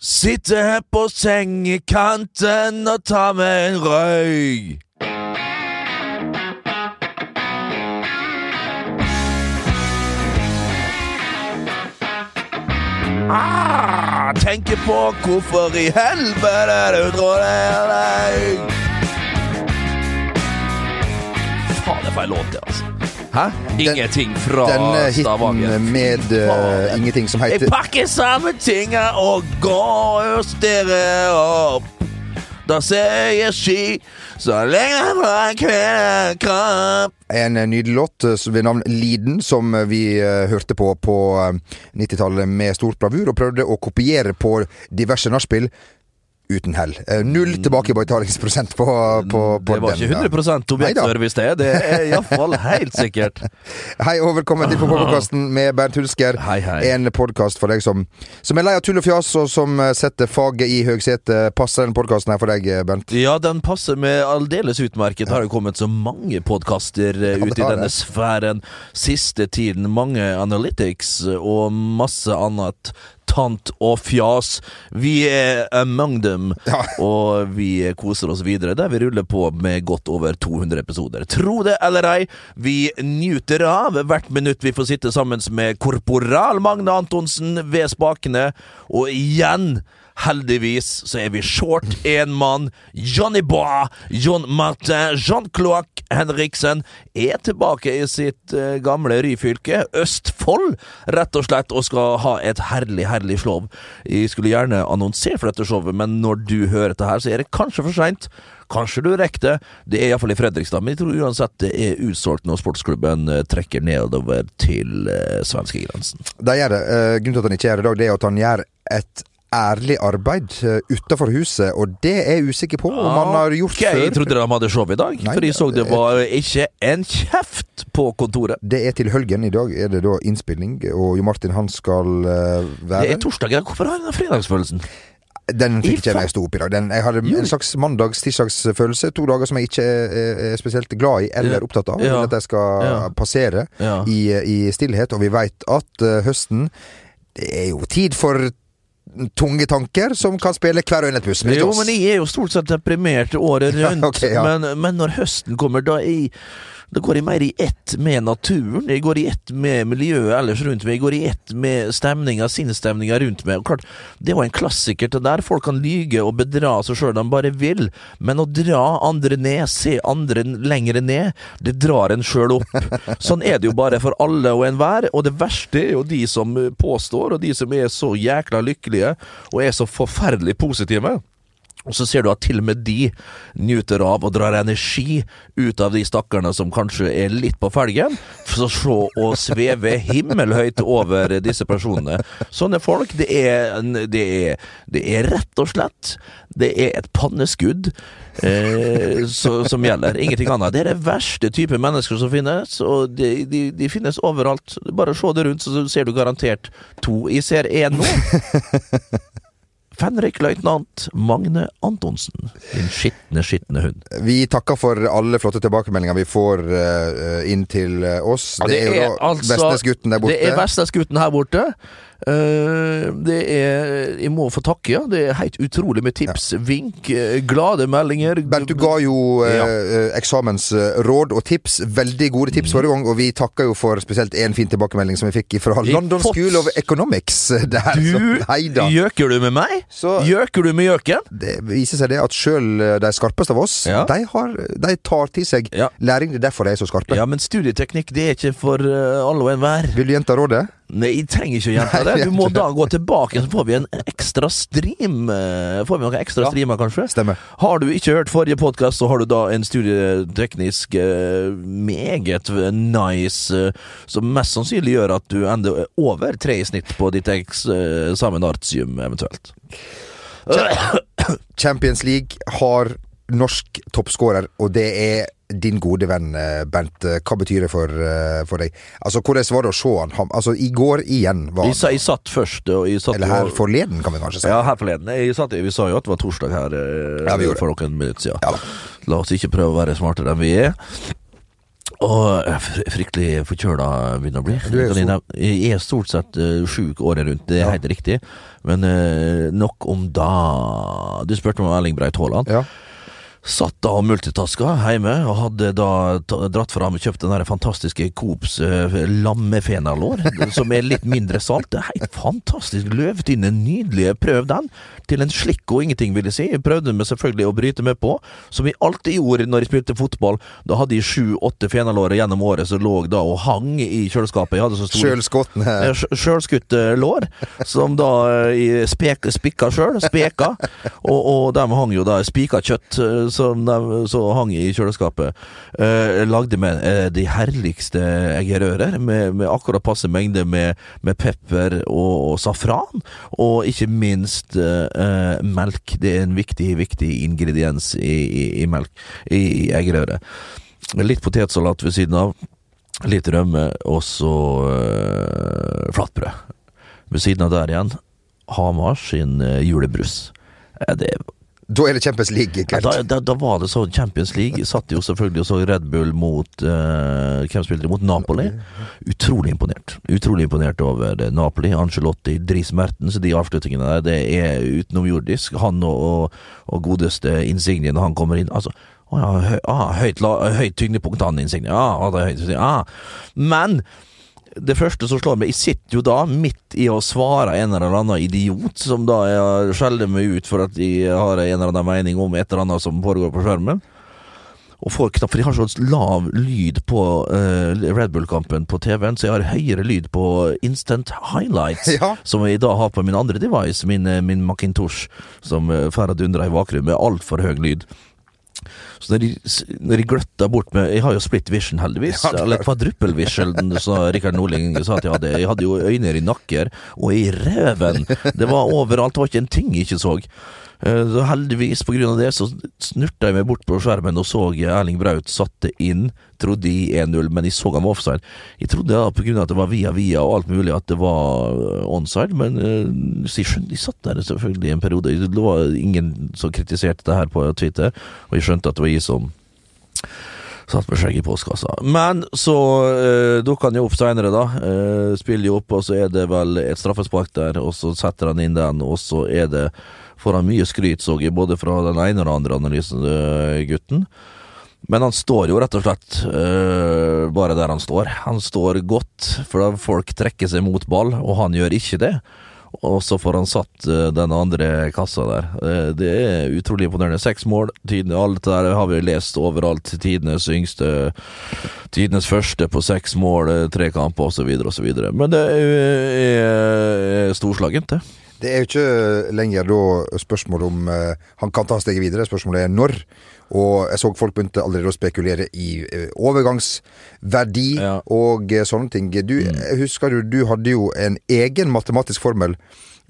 Sitte her på sengekanten og ta meg en røy. Ah, tenker på hvorfor i helvete du drar deg Faen, det er feil låt, det, altså. Hæ? Ingenting fra Denne Stavanger. hiten med uh, ingenting som heter Jeg pakker samme tinga og går og stirrer opp. Da ser jeg ski så lenge fra kvinnekropp. En nydelig låt eh, ved navn Liden, som vi eh, hørte på på eh, 90-tallet med stort bravur, og prøvde å kopiere på diverse nachspiel. Uten hell. Eh, Null tilbakebetalingsprosent på, på, på Det var den. ikke 100 objektservice, det. Det er iallfall helt sikkert. Hei og velkommen til podkasten med Bernt Hulsker. Hei, hei. En podkast for deg som, som er lei av tull og fjas, og som eh, setter faget i høgsetet. Passer den podkasten her for deg, eh, Bernt? Ja, den passer med aldeles utmerket. Det har jo kommet så mange podkaster Ja, ut i denne det. sfæren siste tiden. Mange analytics og masse annet tant og fjas. Vi er among them, Ja. og vi koser oss videre der vi ruller på med godt over 200 episoder. Tro det eller ei, vi nyter av hvert minutt vi får sitte sammen med korporal Magne Antonsen ved spakene, og igjen Heldigvis så er vi short én mann. Johnny Bois, John Martin, Jean-Claude Henriksen er tilbake i sitt eh, gamle Ryfylke, Østfold, rett og slett, og skal ha et herlig, herlig show. Jeg skulle gjerne annonsert for dette showet, men når du hører dette her, så er det kanskje for seint. Kanskje du rekker det. Det er iallfall i Fredrikstad, men jeg tror uansett det er utsolgt når sportsklubben eh, trekker nedover til eh, svenskegrensen. Det gjør det. Eh, grunnen til at han ikke gjør det i dag, det er at han gjør et ærlig arbeid uh, utafor huset, og det er jeg usikker på om han har gjort Ok, Jeg trodde de hadde show i dag, Nei, for jeg så det var ikke en kjeft på kontoret. Det er til helgen. I dag er det da innspilling, og Jo Martin han skal være Det er torsdag. ja. Hvorfor har han den fredagsfølelsen? Den fikk ikke I jeg stå opp i dag. Den, jeg hadde Jo. en slags mandags-tirsdagsfølelse. To dager som jeg ikke er, er spesielt glad i eller Ja. opptatt av. Ja. At jeg skal Ja. passere Ja. i, i stillhet. Og vi veit at uh, høsten Det er jo tid for tunge tanker som kan spille hver en et puss. Jo, men jeg er jo stort sett deprimert året rundt. okay, ja. men, men når høsten kommer, da er da går jeg mer i ett med naturen. Jeg går i ett med miljøet ellers rundt meg. Jeg går i ett med stemninga, sinnsstemninga rundt meg. Og klart, Det er jo en klassiker til der. Folk kan lyge og bedra seg sjøl de bare vil. Men å dra andre ned, se andre lenger ned, det drar en sjøl opp. Sånn er det jo bare for alle og enhver. Og det verste er jo de som påstår, og de som er så jækla lykkelige og er så forferdelig positive. Og så ser du at til og med de nyter av og drar energi ut av de stakkarene som kanskje er litt på felgen, for å se og sveve himmelhøyt over disse personene. Sånne folk, det er, det er, det er rett og slett Det er et panneskudd eh, så, som gjelder. Ingenting annet. Det er det verste type mennesker som finnes, og de, de, de finnes overalt. Bare se deg rundt, så ser du garantert to. Jeg ser én nå. Fenrikløytnant Magne Antonsen. Din skitne, skitne hund. Vi takker for alle flotte tilbakemeldinger vi får eh, inn til eh, oss. Ja, det, er jo da Vestnesgutten der borte. altså- Det er Vestnesgutten her borte. Eh, det er Jeg må få takke, ja. Det er helt utrolig med tips, vink, eh, glade meldinger. Bernt, du ga jo eh, Ja. eh, eksamensråd og tips. Veldig gode tips forrige gang, og vi takker jo for spesielt én fin tilbakemelding som vi fikk fra London fått- School of Economics. Der, Du så, Gjøker du med meg? Så Gjøker du med gjøken? det viser seg det at sjøl de skarpeste av oss, Ja. de, har, de tar til seg Ja. læring. Det er derfor de er så skarpe. Ja, men studieteknikk det er ikke for alle og enhver. Vil du gjenta rådet? Nei, jeg trenger ikke å gjenta det. Du må da gå tilbake, så får vi en ekstra stream. eh, Får vi noen ekstra Ja. streamer, kanskje? Stemmer. Har du ikke hørt forrige podkast, så har du da en studieteknisk eh, meget nice eh, Som mest sannsynlig gjør at du ender over tre i snitt på ditt eksamen artium, eventuelt. Champions League har norsk toppskårer, og det er din gode venn Bent, Eh, Hva betyr det for, eh, for deg? Altså, Hvordan var det å se han? Altså, I går igjen var han jeg satt først, jeg satt Eller her forleden, kan vi kanskje si. Ja, her forleden. Jeg satt, vi sa jo at det var torsdag her eh, Ja, for noen minutter siden. Ja. La oss ikke prøve å være smartere enn vi er. Og fryktelig forkjøla begynner å bli. Jeg er stort sett sjuk året rundt, det er Ja. helt riktig. Men eh, nok om da. Du spurte om Erling Breit Haaland. Ja. Satt da og multitaska hjemme, og hadde da dratt fram og kjøpt den der fantastiske Coops uh, lammefenalår, som er litt mindre salt. Det er helt fantastisk løvtynne, nydelige. Prøv den. Til en slikk og ingenting, vil jeg si. Jeg prøvde meg selvfølgelig å bryte meg på, som vi alltid gjorde når jeg spilte fotball. Da hadde jeg sju-åtte fenalår gjennom året som lå da og hang i kjøleskapet. Jeg hadde så store. Eh, sj- Sjølskutte lår, som da eh, i spek, spikka sjøl, speka. Og, og de hang jo da spika kjøtt, eh, som de så hang i kjøleskapet. Eh, lagde med eh, de herligste eggerører, med, med akkurat passe mengde med, med pepper og, og safran. Og ikke minst eh, eh, melk. Det er en viktig, viktig ingrediens i, i, i melk, i, i eggerøre. Litt potetsalat ved siden av. Litt rømme, og så øh, flatbrød. Ved siden av der igjen, Hamar sin øh, julebrus. Eh, Det, Da er det Champions ja, League-kveld. da, da, da var det så Champions League. Satt jo selvfølgelig og så Red Bull mot øh, Hvem spilte de mot? Napoli. Utrolig imponert. Utrolig imponert over eh, Napoli. Angelotti, Dris Mertens, de avslutningene der, det er utenomjordisk. Han og, og, og godeste Insigne når han kommer inn. Altså, å ja, ah, høyt, høyt tyngdepunkt, han Insigne. Ah, er høyt, ah. Men det første som slår meg, jeg sitter jo da midt i å svare en eller annen idiot, som da jeg skjeller meg ut for at de har en eller annen mening om et eller annet som foregår på skjermen. Og får knapt, for de har så lav lyd på uh, Red Bull-kampen på TV-en, så jeg har høyere lyd på Instant Highlights, Ja. som jeg da har på min andre device, min, eh, min Macintosh, som uh, får dundre i bakgrunnen med altfor høy lyd. Så når de, når de gløtta bort med Jeg har jo split vision, heldigvis. Ja, eller quadruple vision, sa Rikard Nordling sa at jeg hadde. Jeg hadde jo øyne i nakker og i reven. Det var overalt, det var ikke en ting jeg ikke så. Eh, Så heldigvis, på grunn av det, så snurta jeg meg bort på skjermen og så Erling Braut satte inn. Trodde i 1-0, men jeg så han var offside. Jeg trodde da, på grunn av at det var via via og alt mulig at det var eh, onside, men eh, så jeg skjønte, de satt der selvfølgelig en periode. Det var ingen som kritiserte det her på Twitter, og jeg skjønte at det var jeg som Satt med skjegg i postkassa. Men så uh, dukker han jo opp seinere, da. Eh, spiller jo opp, og så er det vel et straffespark der, og så setter han inn den, og så er det Får han mye skryt, så jeg, både fra den ene og den andre analysen, eh, gutten. Men han står jo rett og slett øh, bare der han står. Han står godt, for da folk trekker seg mot ball, og han gjør ikke det. Og så får han satt øh, den andre kassa der. Eh, det er utrolig imponerende. Seks mål, tidene, alt det der har vi lest overalt. Tidenes yngste, tidenes første på seks mål, tre kamper osv. osv. Men det er, er storslagent, det. Det er jo ikke lenger da spørsmål om uh, han kan ta steget videre. Spørsmålet er når. Og jeg så folk begynte allerede å spekulere i eh, overgangsverdi Ja. og eh, sånne ting. Du, jeg husker du, du hadde jo en egen matematisk formel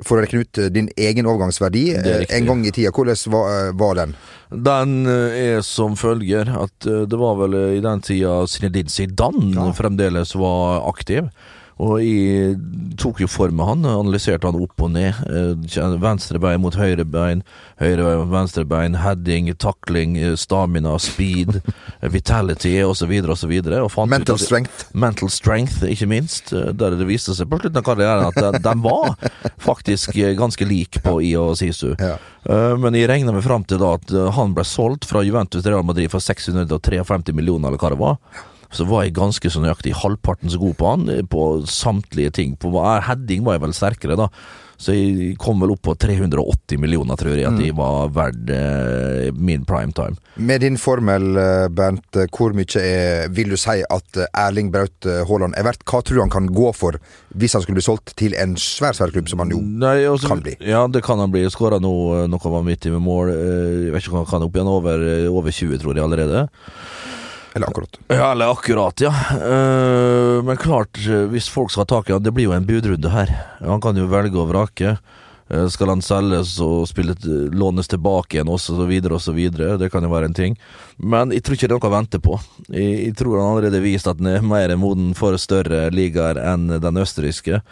for å regne ut eh, din egen overgangsverdi er eh, en gang i tida. Hvordan var, eh, var den? Den eh, er som følger at eh, det var vel eh, i den tida Zinedine Zidane Ja. fremdeles var aktiv. Og jeg tok jo for meg han, analyserte han opp og ned. eh, Venstre bein mot høyre bein, høyre bein mot venstre bein, heading, takling, eh, stamina, speed, vitality osv. osv. Mental strength. Mental strength, ikke minst. eh, Der det viste seg på slutten av karrieren at de, de var faktisk ganske lik på I og Sisu. Ja. Men jeg regna meg fram til da at han ble solgt fra Juventus Real Madrid for 653 millioner, eller hva det var. Så var jeg ganske så nøyaktig halvparten så god på han, eh, på samtlige ting. På heading var jeg vel sterkere, da. Så jeg kom vel opp på 380 millioner, tror jeg, at jeg var verdt eh, min prime time. Med din formel, eh, Bernt, eh, hvor mye er, vil du si at eh, Erling Braut eh, Haaland er verdt? Hva tror du han kan gå for hvis han skulle bli solgt til en svær, svær klubb, som han jo Nei, også, kan bli. Ja, det kan han bli. Skåra nå eh, noe vanvittig med mål. Eh, Jeg vet ikke hva han kan opp igjen, over, eh, over 20, tror jeg allerede. Eller akkurat. Ja, eller akkurat, ja. Uh, men klart, hvis folk skal ha tak i han, det blir jo en budrunde her. Han kan jo velge og vrake. Uh, skal han selges og spille, lånes tilbake igjen osv., osv. Det kan jo være en ting. Men jeg tror ikke det er noe å vente på. Jeg, jeg tror han allerede har vist at han er mer moden for større ligaer enn den østerrikske.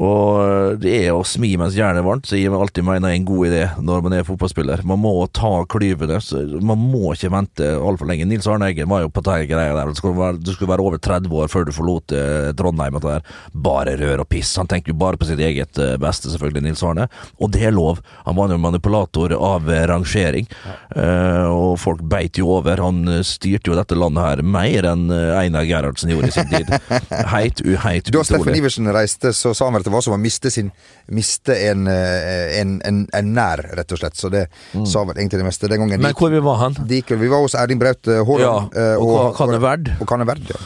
Og det er å smi mens jernet er varmt, så jeg alltid mener er en god idé når man er fotballspiller. Man må ta klyvene. Man må ikke vente altfor lenge. Nils Arne Eggen var jo på den greia der. Du skulle, være, du skulle være over 30 år før du forlot eh, Trondheim. Og det der. Bare rør og piss. Han tenker jo bare på sitt eget eh, beste, selvfølgelig, Nils Arne. Og det er lov. Han var jo manipulator av eh, rangering, og folk beit jo over. Han styrte jo dette landet her mer enn Einar Gerhardsen gjorde i sin tid. Heit, uheit, utrolig. Da Steffen Iversen reiste, så sa han at det var som å miste, sin, miste en, eh, en, en, en, nær, rett og slett. Så det mm. sa vel egentlig det meste den gangen. Men hvor vi var han? vi var hos Erling Braut Haaland. Ja, og, og, og verd? Og Kaneverd, ja.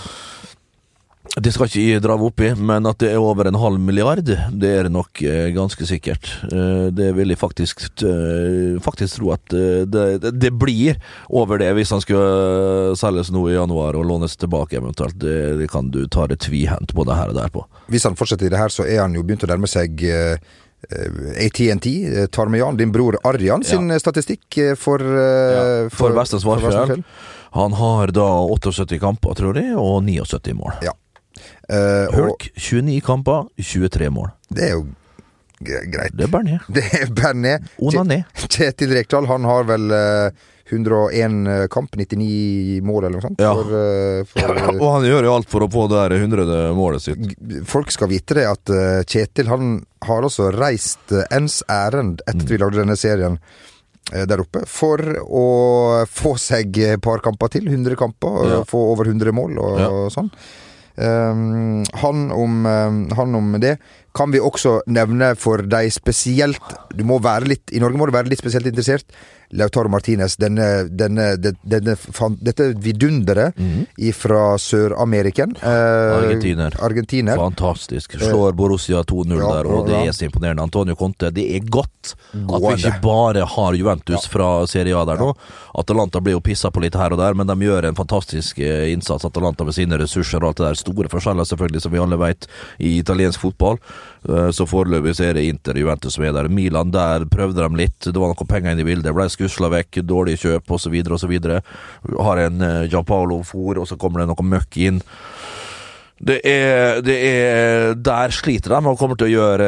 Det skal ikke jeg dra opp i, men at det er over en halv milliard, det er det nok eh, ganske sikkert. Eh, det vil jeg faktisk, eh, faktisk tro at det, det, blir over det, hvis han skulle selges nå i januar og lånes tilbake eventuelt. Det, det kan du ta det tvihendt både her og der på. Hvis han fortsetter i det her, så er han jo begynt å nærme seg ATNT, Tarmeyan, din bror Arjan sin ja. statistikk for, ja, for, for Vestens Varfjell. Han har da 78 kamper, tror jeg, og 79 mål. Ja. Uh, Hulk 29 kamper, 23 mål. Det er jo greit. Det er Bernet. Det er Bernet. Onané. Kjetil Rekdal, han har vel uh, eh, 101 kamp, 99 mål eller noe sånt. Ja. For, for, ja, og han gjør jo alt for å få det 100. målet sitt. Folk skal vite det at Kjetil han har også reist ens ærend etter at vi lagde denne serien der oppe, for å få seg et par kamper til. 100 kamper, ja. få over 100 mål og, og sånn. Um, han, om, um, han, om, det kan vi også nevne for de spesielt Du må være litt I Norge må du være litt spesielt interessert. Lautaro Martinez, denne, denne, denne, dette vidunderet mm -hmm. fra Sør-Ameriken. Eh, Argentiner. Argentiner. Fantastisk. Slår Borussia 2-0 ja, der, og det er så imponerende. Antonio Conte, det er godt at vi ikke bare har Juventus ja. fra Serie A der nå. Atalanta blir jo pissa på litt her og der, men de gjør en fantastisk eh, innsats, Atalanta med sine ressurser og alt det der. Store forskjeller, selvfølgelig, som vi alle vet, i italiensk fotball. Eh, så foreløpig så er det Inter Juventus som er der. Milan, der prøvde de litt. Det var noen penger inne i bildet. Ble skusla vekk, dårlig kjøp osv. osv. Har en uh, Gianpaolo for, og så kommer det noe møkk inn. Det er, det er, Der sliter de og kommer til å gjøre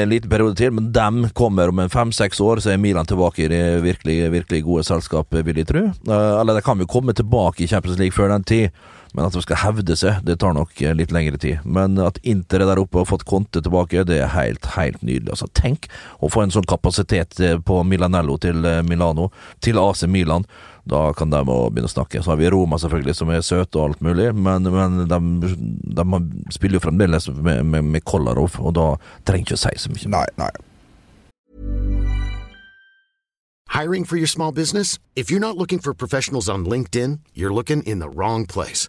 en liten periode til, men de kommer om en fem-seks år, så er Milan tilbake i det virkelig, virkelig gode selskap, vil jeg tro. Eller de kan jo komme tilbake i Champions League før den tid. Men at de skal hevde seg, det tar nok eh, litt lengre tid. Men at Inter er der oppe og har fått Conte tilbake, det er helt, helt nydelig. Altså, tenk å få en sånn kapasitet eh, på Milanello til eh, Milano, til AC Milan. Da kan de begynne å snakke. Så har vi Roma, selvfølgelig, som er søte og alt mulig, men, men de, de, spiller jo fremdeles med, med, med Kolarov, og da trenger ikke å si så mye. Nei, nei. Hiring for your small business? If you're not looking for professionals on LinkedIn, you're looking in the wrong place.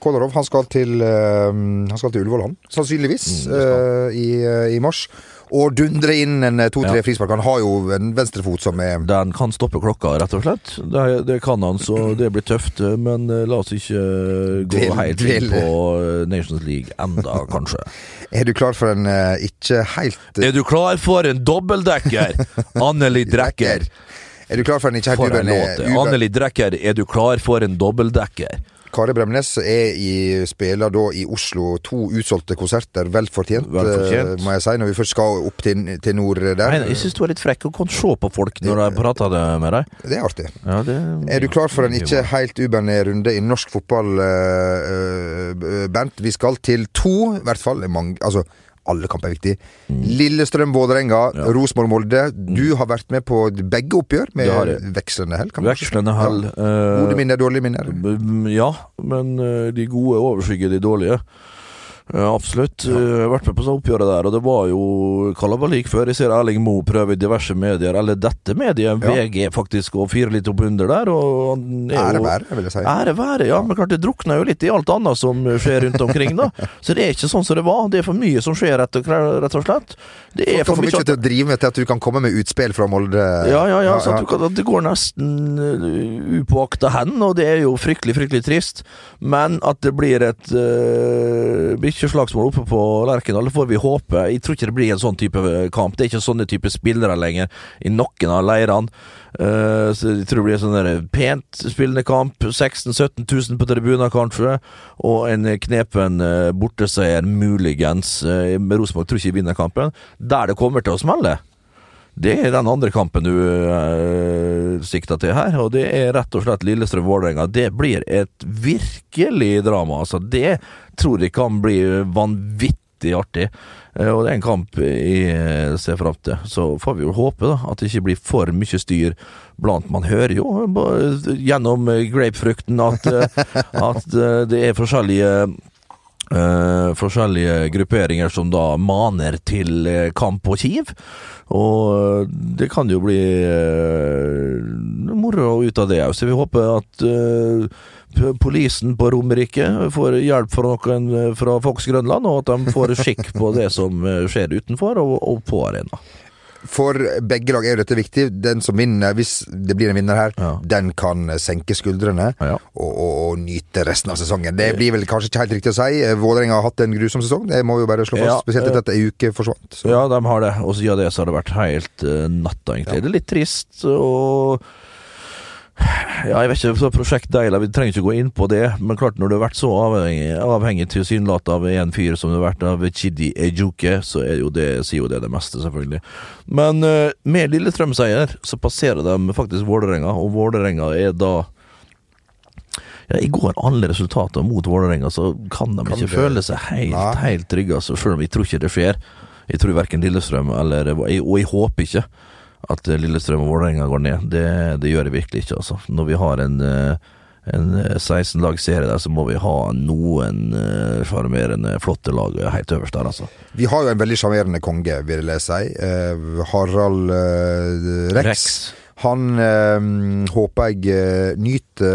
Kolarov han skal til, uh, han skal til Ullevål, han. Sannsynligvis. eh, i, uh, I mars. Og dundre inn en to-tre Ja. frispark. Han har jo en venstrefot som er Den kan stoppe klokka, rett og slett. Det, det kan han, så det blir tøft. Men la oss ikke gå del, helt inn på Nations League enda, kanskje. Er du klar for en ikke helt Er du klar for en dobbeltdekker? Anneli Drekker. Er du klar for en ikke helt For en låt. Anneli Drekker, er du klar for en dobbeltdekker? Kari Bremnes er i, spiller da i Oslo to utsolgte konserter. Vel fortjent, Vel fortjent. eh, må jeg si, når vi først skal opp til, til nord der. Nei, jeg syns du er litt frekk og kan se på folk når jeg prater med deg. Det er artig. Ja, det, Er du klar for en ikke helt ubehandlet runde i norsk fotball, uh, Bernt? Vi skal til to, i hvert fall. Mange, altså, alle kamper er viktige. Mm. Lillestrøm-Vålerenga, Rosenborg-Molde. Du har vært med på begge oppgjør med Det det. vekslende hell. kan. Vekslende hell. Ja. eh, Gode minner, dårlige minner. Mm, Ja, men eh, de gode overskygger de dårlige. Eh, absolutt. Eh, Jeg har vært med på sånn oppgjøret der, og det var jo kalabalik før. Jeg ser Erling Moe prøve i diverse medier, eller dette mediet, VG faktisk, og fire litt opp under der. Og Ære være, vil jeg si. Ære være, ja. Men klart det drukner jo litt i alt annet som skjer rundt omkring, da. Så det er ikke sånn som det var. Det er for mye som skjer, rett og, rett og slett. Det er For for mye mye til å drive med til at du kan komme med utspill fra Molde. ja, ja, ja. Så at du kan, at det går nesten uh, upåakta hen, og det er jo fryktelig, fryktelig trist. Men at det blir et uh, bikkjeslagsmål oppe på Lerkendal, det får vi håpe. Jeg tror ikke det blir en sånn type kamp. Det er ikke sånne type spillere lenger i noen av leirene. Uh, så jeg tror det blir en sånn pent spillende kamp. 16 000-17 000 på tribuner, kanskje. Og en knepen borteseier, muligens. Uh, Rosenborg tror ikke de vinner kampen. Der det kommer til å smelle. Det er den andre kampen du uh, sikta til her, og det er rett og slett Lillestrøm-Vålerenga. Det blir et virkelig drama. Altså, det tror jeg kan bli vanvittig artig. Eh, og det er en kamp jeg eh, ser fram til. Så får vi jo håpe da, at det ikke blir for mye styr blant Man hører jo gjennom grapefrukten at, at det er forskjellige eh, forskjellige grupperinger som da maner til eh, kamp på Kiv. Og eh, det kan jo bli uh, moro ut av det òg, så vi håper at uh, Polisen på Romerike får hjelp fra noen fra Fox Grønland, og at de får skikk på det som skjer utenfor og, og på arena. For begge lag er jo dette viktig. Den som vinner, hvis det blir en vinner her, Ja. den kan senke skuldrene Ja. og, og, og nyte resten av sesongen. Det blir vel kanskje ikke helt riktig å si. Vålerenga har hatt en grusom sesong, det må vi jo bare slå fast. Ja, Spesielt eh, etter at ei uke forsvant. Så. Ja, de har det. Og siden det så har det vært helt uh, natta, egentlig. Det er litt trist og ja, jeg vet ikke, så Prosjekt Deila, vi trenger ikke gå inn på det, men klart når du har vært så avhengig, avhengig tilsynelatende av en fyr som du har vært av Chidi Ejuke, så er jo det, sier jo det det meste, selvfølgelig. Men uh, med Lillestrøm-seier så passerer de faktisk Vålerenga, og Vålerenga er da ja, I går alle resultater mot Vålerenga, så kan de Kan ikke det- føle seg helt, Nei. helt trygge, altså, selv om jeg tror ikke det skjer. Jeg tror verken Lillestrøm eller Og jeg håper ikke at Lillestrøm og Vålerenga går ned. Det, det gjør jeg virkelig ikke, altså. Når vi har en, eh, en 16 lag serie der, så må vi ha noen eh, sjarmerende, flotte lag helt øverst der, altså. Vi har jo en veldig sjarmerende konge, vil jeg si. Eh, Harald eh, Rex. Rex. Han eh, håper jeg eh, nyter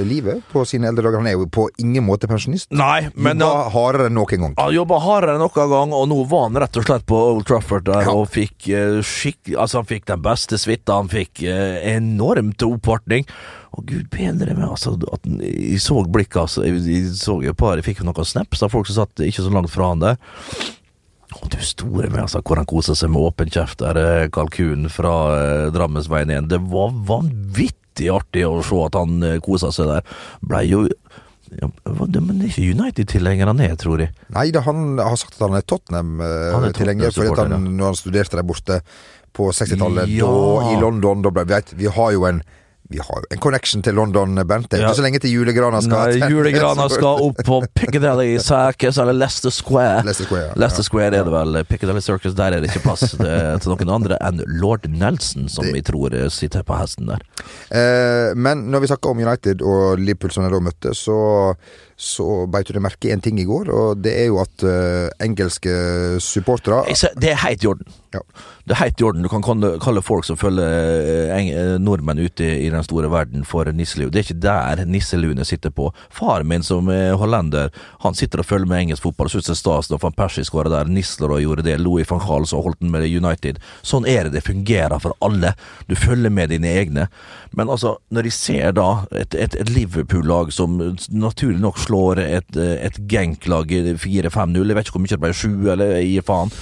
eh, livet på sine eldre dager. Han er jo på ingen måte pensjonist. Nei, men Jobba hardere enn noen gang. Han jobba hardere enn noen gang, og nå var han rett og slett på Old Trafford der Ja. og fikk eh, skikk... Altså, han fikk den beste suita, han fikk eh, enormt oppvartning. Og gud bedre meg, altså, at jeg så blikket, altså. Jeg, jeg så jo et par, jeg fikk jo noen snaps av folk som satt ikke så langt fra han der. Å, du store meg, altså, hvor han kosa seg med åpen kjeft der, eh, kalkunen fra eh, Drammensveien 1. Det var vanvittig artig å se at han eh, kosa seg der. Blei jo ja, Men det er ikke United-tilhenger han er, tror jeg. Nei da, han har sagt at han er er Tottenham-tilhenger. fordi at Tottenham-supporter, han, når han studerte der borte på 60-tallet, Ja. i London da ble, vet, Vi har jo en Vi har jo en connection til London, Bernt. Det er Ja. ikke så lenge til julegrana skal Nei, julegrana skal opp på Piccadilly Circus, eller Leicester Square. Leicester Square, ja. Leicester Square er det vel. Piccadilly Circus, der er det ikke plass til, noen andre enn lord Nelson, som vi tror sitter på hesten der. Eh, men når vi snakker om United og Liverpool som de da møtte, så, så beit du deg merke én ting i går, og det er jo at uh, engelske supportere Det er helt i orden. Ja. Det er helt i orden. Du kan kalle, folk som følger eh, eh, nordmenn ute i, i den store verden for nisselue. Det er ikke der nisseluene sitter på. Faren min som er hollender, han sitter og følger med engelsk fotball og syns det er stas når van Persie skåra der. Nistelrooy gjorde det, Louis van Gaal så holdt den med United. Sånn er det det fungerer for alle. Du følger med dine egne. Men altså, når de ser da et, et, et Liverpool-lag som naturlig nok slår et, et Genk-lag 4-5-0, jeg vet ikke hvor mye det ble, 7 eller gi faen.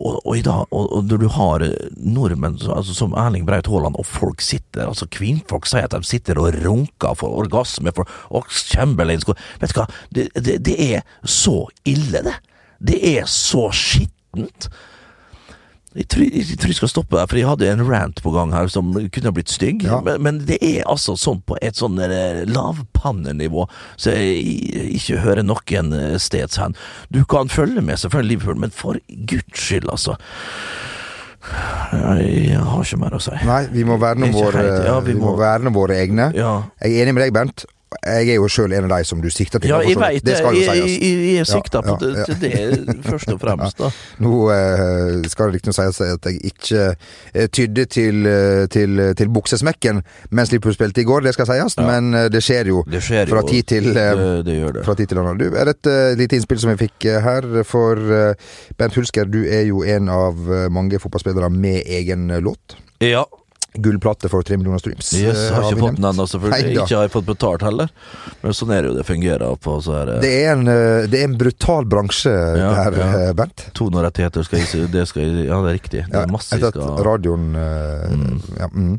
Og, og, dag, og, og når du har nordmenn altså, som Erling Braut Haaland, og folk sitter altså Kvinnfolk sier at de sitter og runker for orgasme, for Ox Chamberlain Vet du hva, det, det, det er så ille, det. Det er så skittent. Jeg tror, jeg tror jeg skal stoppe der, for jeg hadde en rant på gang her som kunne ha blitt stygg. Ja. Men, men det er altså sånn på et sånn eh, lavpannenivå, så jeg ikke hører noen eh, steds hen. Du kan følge med selvfølgelig Liverpool, men for guds skyld, altså. Jeg har ikke mer å si. Nei, vi må verne helt, ja, vi vi må verne våre egne. Ja. Jeg er enig med deg, Bernt. Jeg er jo sjøl en av de som du sikter til. Ja, jeg veit det. Jeg, jeg, jeg er ja, på Ja, det, ja, til det, først og fremst, da. Nå eh, skal det riktignok sies at jeg ikke eh, tydde til, eh, til, til buksesmekken mens Liverpool spilte i går, det skal sies, men eh, det skjer jo Det skjer fra tid til Det, det det. fra tid til annen. Du, er det et uh, lite innspill som jeg fikk her for uh, Bent Hulsker, du er jo en av mange fotballspillere med egen låt. Ja. Gullplate for tre millioner streams. Yes, eh, har ikke fått den ennå, selvfølgelig. Ikke har jeg fått betalt heller. Men sånn er det jo det fungerer på så her Det er, en, eh, det er en brutal bransje Ja, der, ja. eh, Bent. Tonerettigheter skal jeg si Det skal jeg Ja, det er riktig. Det Ja, er masse jeg skal radioen mm. ja, mm.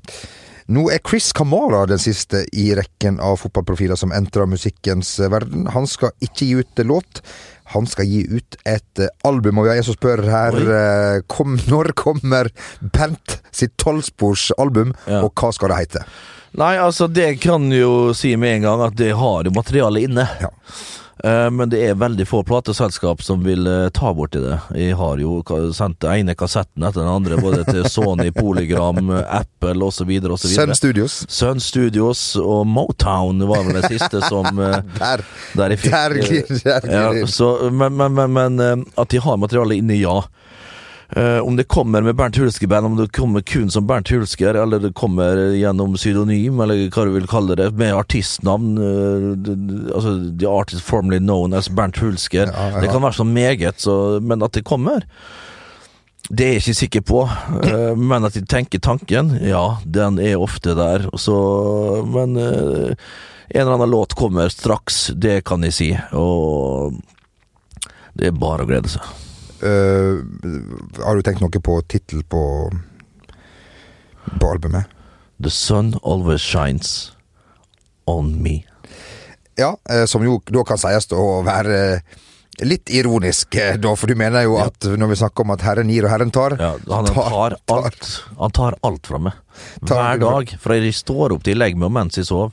Nå er Chris Kamara den siste i rekken av fotballprofiler som entrer musikkens eh, verden. Han skal ikke gi ut eh, låt. Han skal gi ut et eh, album, og vi har en som spør her eh, kom, Når kommer Bent sitt tolvsporsalbum, Ja. og hva skal det hete? Nei, altså, det kan jo si med en gang at det har jo materiale inne. Ja. Eh, Men det er veldig få plateselskap som vil eh, ta borti det. Jeg har jo sendt den ene kassetten etter den andre, både til Sony, Polygram, Apple osv. Sun Studios. Sun Studios og Motown var vel det siste som eh, Der. Der jeg fikk Der der, der ja, så, Men, men, men, men at de har materiale inne, ja. Eh, om det kommer med Bernt Hulske-band, om det kommer kun som Bernt Hulsker, eller det kommer gjennom pseudonym, eller hva du vil kalle det, med artistnavn uh, Altså The artist formerly known as Bernt Hulsker. Ja, ja. Det kan være så meget, så, men at det kommer det er jeg ikke sikker på, eh, men at de tenker tanken, ja, den er ofte der. Så, men en eller annen låt kommer straks, det kan jeg si. Og det er bare å glede seg. Eh, har du tenkt noe på tittel på, på albumet? The sun always shines on me. Ja, uh, som jo da kan sies å være litt ironisk, da, for du mener jo Ja. at når vi snakker om at Herren gir og Herren tar Ja, han tar alt Han tar alt fra meg. Hver dag. Fra jeg står opp til meg, og mens jeg sover.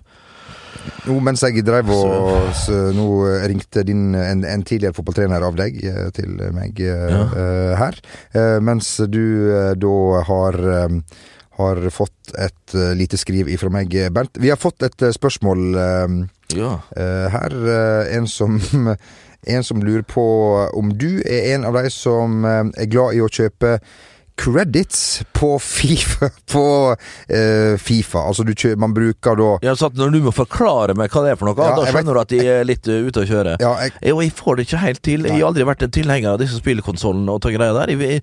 Nå mens jeg drev og så, Nå ringte din, en, en tidligere fotballtrener av deg eh, til meg eh, Ja. uh, her, Uh, mens du uh, da har um, har fått et lite skriv ifra meg, Bernt. Vi har fått et spørsmål Ja. Her en som En som lurer på om du er en av de som er glad i å kjøpe credits på Fifa. På uh, FIFA. Altså du Man bruker da Ja, så at når du må forklare meg hva det er for noe, Ja, da jeg skjønner du at de er litt uh, ute å kjøre. Ja, jeg, Jo, jeg får det ikke helt til. Jeg har aldri vært en tilhenger av disse spillkonsollene og ta greier der. Jeg,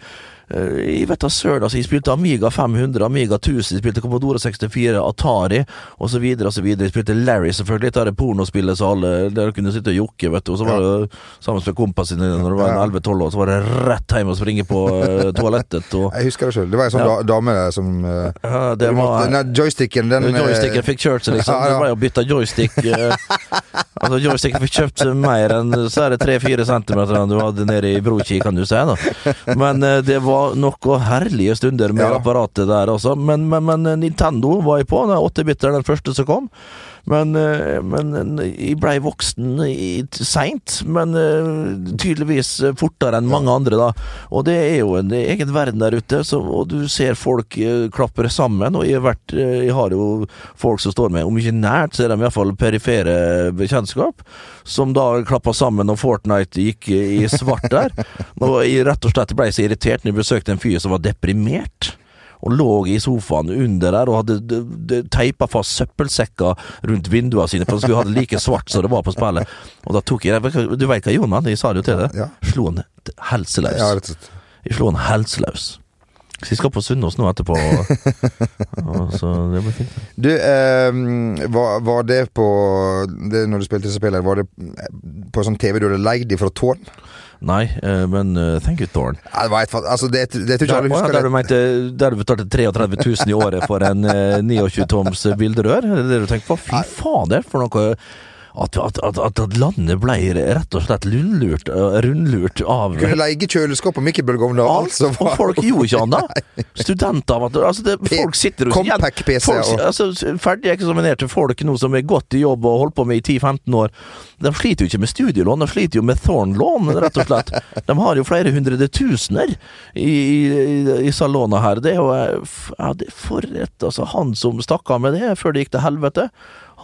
jeg, jeg vet da søren, altså. Jeg spilte Amiga 500, Amiga 1000, jeg spilte Commodore 64, Atari osv. osv. Jeg spilte Larry, selvfølgelig. Dette er det pornospillet så alle der kunne sitte og jokke, vet du. Så var det sammen med kompisen din når du var Ja. 11-12 år, så var det rett hjem og springe på uh, toalettet og Jeg husker det sjøl. Det var ei sånn Ja. dame som uh, ja, det var, måtte- Nei, joysticken, den eh, Joysticken fikk kjørt seg, liksom. Ja, ja. Det ble jo bytta joystick. eh, altså Joysticken fikk kjøpt mer enn så er det tre-fire centimeter du hadde nede i broki, kan du si. da Men eh, det var noen herlige stunder med Ja. apparatet der også. Men, men, men Nintendo var jeg på. Den 8-biter, den første som kom. Men, eh, men eh, jeg blei voksen seint, men eh, tydeligvis fortere enn mange andre, da. Og det er jo en egen verden der ute, så, og du ser folk klapper sammen. Og jeg har, vært, jeg har jo folk som står med, om ikke nært, så er de iallfall perifere bekjentskap, som da klappa sammen når Fortnite gikk i svart der. Og jeg rett og slett ble så irritert når jeg besøkte en fyr som var deprimert og lå i sofaen under der og hadde teipa fast søppelsekker rundt vinduene sine, for han skulle ha det like svart som det var på spillet. Og da tok jeg Du veit hva jeg gjorde med han? Jeg sa det jo til deg. Ja. Slo han helseløs. Ja, rett og slett. Jeg slo han helseløs. Så jeg skal på Sunnaas nå etterpå, så det blir fint. Du, eh, var, var det på det, Når du spilte disse spillene, var det på sånn TV du hadde leid ifra Tårn? Nei, eh, men uh, thank you, Thorn. Fa- altså, det, det tror ikke alle husker. ja, der du mente Der du betalte 33 000 i året for en eh, 29 toms bilderør? Er det det du tenker på? Fy fader, for noe at, at, at, at landet ble rett og slett lundlurt, eh, rundlurt av Kunne leie kjøleskap og mikrobølgeovn og alt som og folk gjorde ikke annet. Studenter altså det, Folk sitter jo Compact-PC folk, og- altså, Ferdig eksaminerte folk nå som er godt i jobb og holdt på med i 10-15 år, de sliter jo ikke med studielån, de sliter jo med Thorn-lån, rett og slett. De har jo flere hundre tusener i, i, i salonene her. Det er jo eh, ja, det er for et Altså, han som stakk av med det før det gikk til helvete,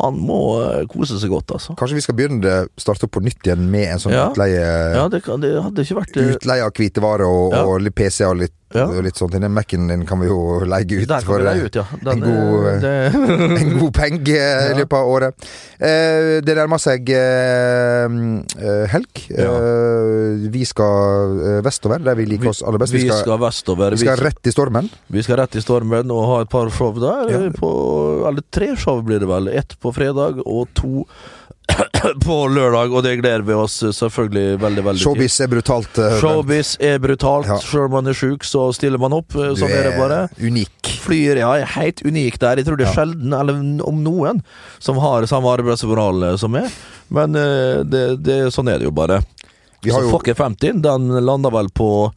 han må eh, kose seg godt, altså. Kanskje vi skal begynne det, starte opp på nytt igjen med en sånn Ja. utleie Ja, det, det hadde ikke vært eh, Utleie av hvitevarer og, Ja. og litt PC og litt, Ja. litt sånn, Den Mac-en din kan vi jo leie ut for vi eh, leie ut, ja. Den, en god, eh, det, en god penge eh, i løpet av året. Eh, det nærmer seg eh, eh, helg. Ja. Eh, vi skal eh, vestover, der vi liker oss aller best. vi skal vestover. vi skal rett i stormen. Vi skal rett i stormen og ha et par show der. Ja. På, eller tre show blir det vel. Ett på fredag og to på lørdag. Og det gleder vi oss selvfølgelig veldig, veldig Showbiz er brutalt. Uh, Showbiz er brutalt. Ja. Selv om man er sjuk, så stiller man opp. du Sånn er det bare. unik. Flyr, ja, er helt unik der. Jeg tror det er Ja. sjelden, eller om noen, som har samme arbeidsmoral som meg. Men uh, det, det, sånn er det jo bare. Vi har så jo Fokker 50, den lander vel på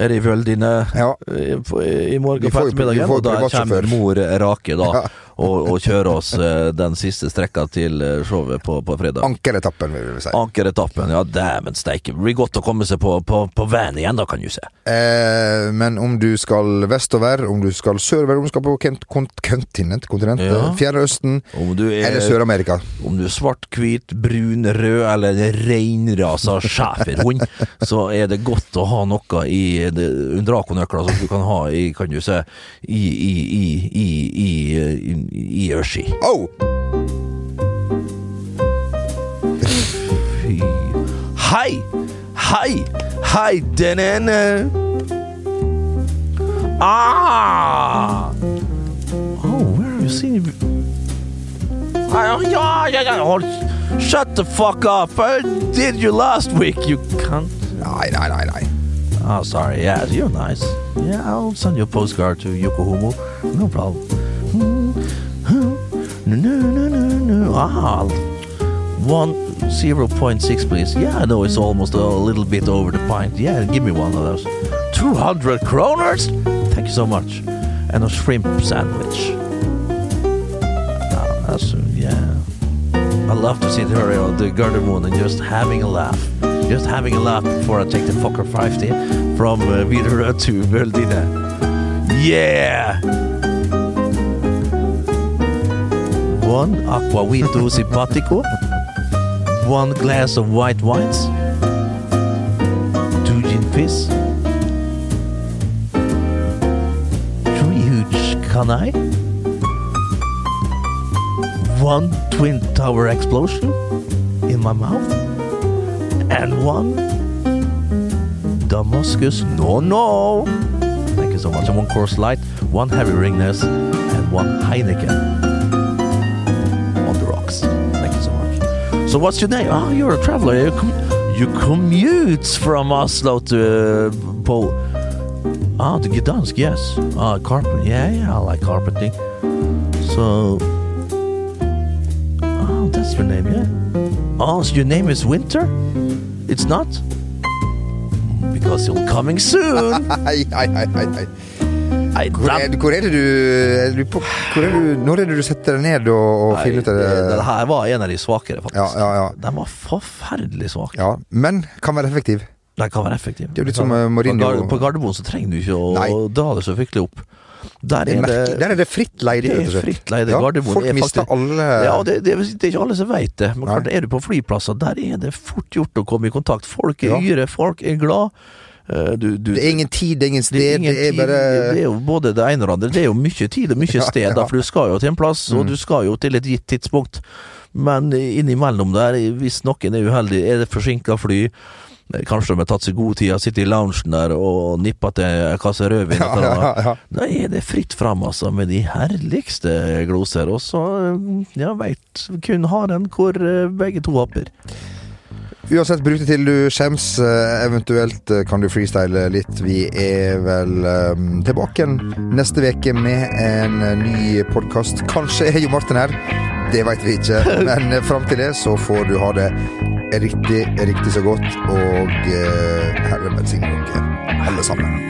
Er det i Vøldine Ja. i, i morgen på ettermiddagen? Og da kommer mor Rake da Ja. Og, og kjøre oss eh, den siste strekka til eh, showet på, på fredag. Ankeretappen, vil vi si. Ankeretappen. Ja, dæven steike. Blir godt å komme seg på, på, på veien igjen, da, kan du se. Eh, men om du skal vestover, om du skal sørover, om du skal på kont kont kontinent, kontinentet, Ja. Fjerne Østen Om du er eller Sør-Amerika. Om du er svart, hvit, brun, rød eller reinrasa schæferhund, så er det godt å ha noe i det- Draco-nøkler som du kan ha i, kan du se, i, i, i, i, i, i, i Ørski. Oh! Fy. Hei! Hei! Hei, den ene Ah! Oh, where have you seen Ah, Ja, ja, ja. Hold. Shut the fuck up. I did you last week, you cunt. Nei, nei, nei. nei. Oh, sorry. Yeah, you're nice. Yeah, I'll send you a postcard to Yokohama. No problem. No, no, no, no, no. Ah, one zero point six, please. Yeah, I know it's almost a little bit over the pint. Yeah, give me one of those. Two hundred kroners. Thank you so much. And a shrimp sandwich. Ah, that's yeah. I love to sit here on the Gardermoen and just having a laugh. Just having a laugh before I take the Fokker 50 from uh, to Vøldine. Yeah! One Aquavito Simpatico. One glass of white wines. Two gin fizz. Three huge canai. One twin tower explosion in my mouth. And one Damascus. No, no. Thank you so much. And one course light, one heavy ringness, and one Heineken So, what's your name? Oh, you're a traveler. You, com- you commute from Oslo to uh, Pole. Ah, the Gdansk, yes. Ah, carpet. Yeah, yeah, I like carpeting. So. Oh, that's your name, yeah? Oh, so your name is Winter? It's not? Because you're coming soon! Nei, er, hvor er det du, på, hvor er du Når er det du setter deg ned og, og Nei, finner ut det, det? det her var en av de svakere, faktisk. Ja, ja, ja. Den var forferdelig svak. Ja, men kan være effektiv. Den kan være effektiv. Det er litt som, eh, Mourinho- På, Gar på Gardermoen så trenger du ikke å Nei. dra det så fryktelig opp. Der er det der er det fritt leide, det er fritt leide. Ja, Gardermoen folk er mister faktisk- alle Ja, det, det, det er ikke alle som vet det. Men klart, er du på flyplasser, der er det fort gjort å komme i kontakt. Folk er Ja. yre, folk er glad. Eh, Du, du, Det er ingen tid, det er ingen sted, det det er, ingen er tid, bare det er jo både det ene og det andre. Det er jo mye tid og mye Ja, sted, da, for du skal jo til en plass, og Mm. du skal jo til et gitt tidspunkt. Men innimellom der, hvis noen er uheldig, er det forsinka fly. eh, Kanskje de har tatt seg god tid, og sittet i loungen der og nippa til en kasse rødvin. ja, ja, ja, ja. Da er det fritt fram, altså, med de herligste gloser. Og så, ja, veit kun haren hvor eh, begge to hopper. Uansett, bruk det til du skjems. eh, Eventuelt eh, kan du freestyle litt. Vi er vel um, tilbake neste uke med en eh, ny podkast. Kanskje er Jo Martin her. Det veit vi ikke. Men fram til det så får du ha det riktig, riktig så godt. Og uh, Herre velsigne dere alle sammen.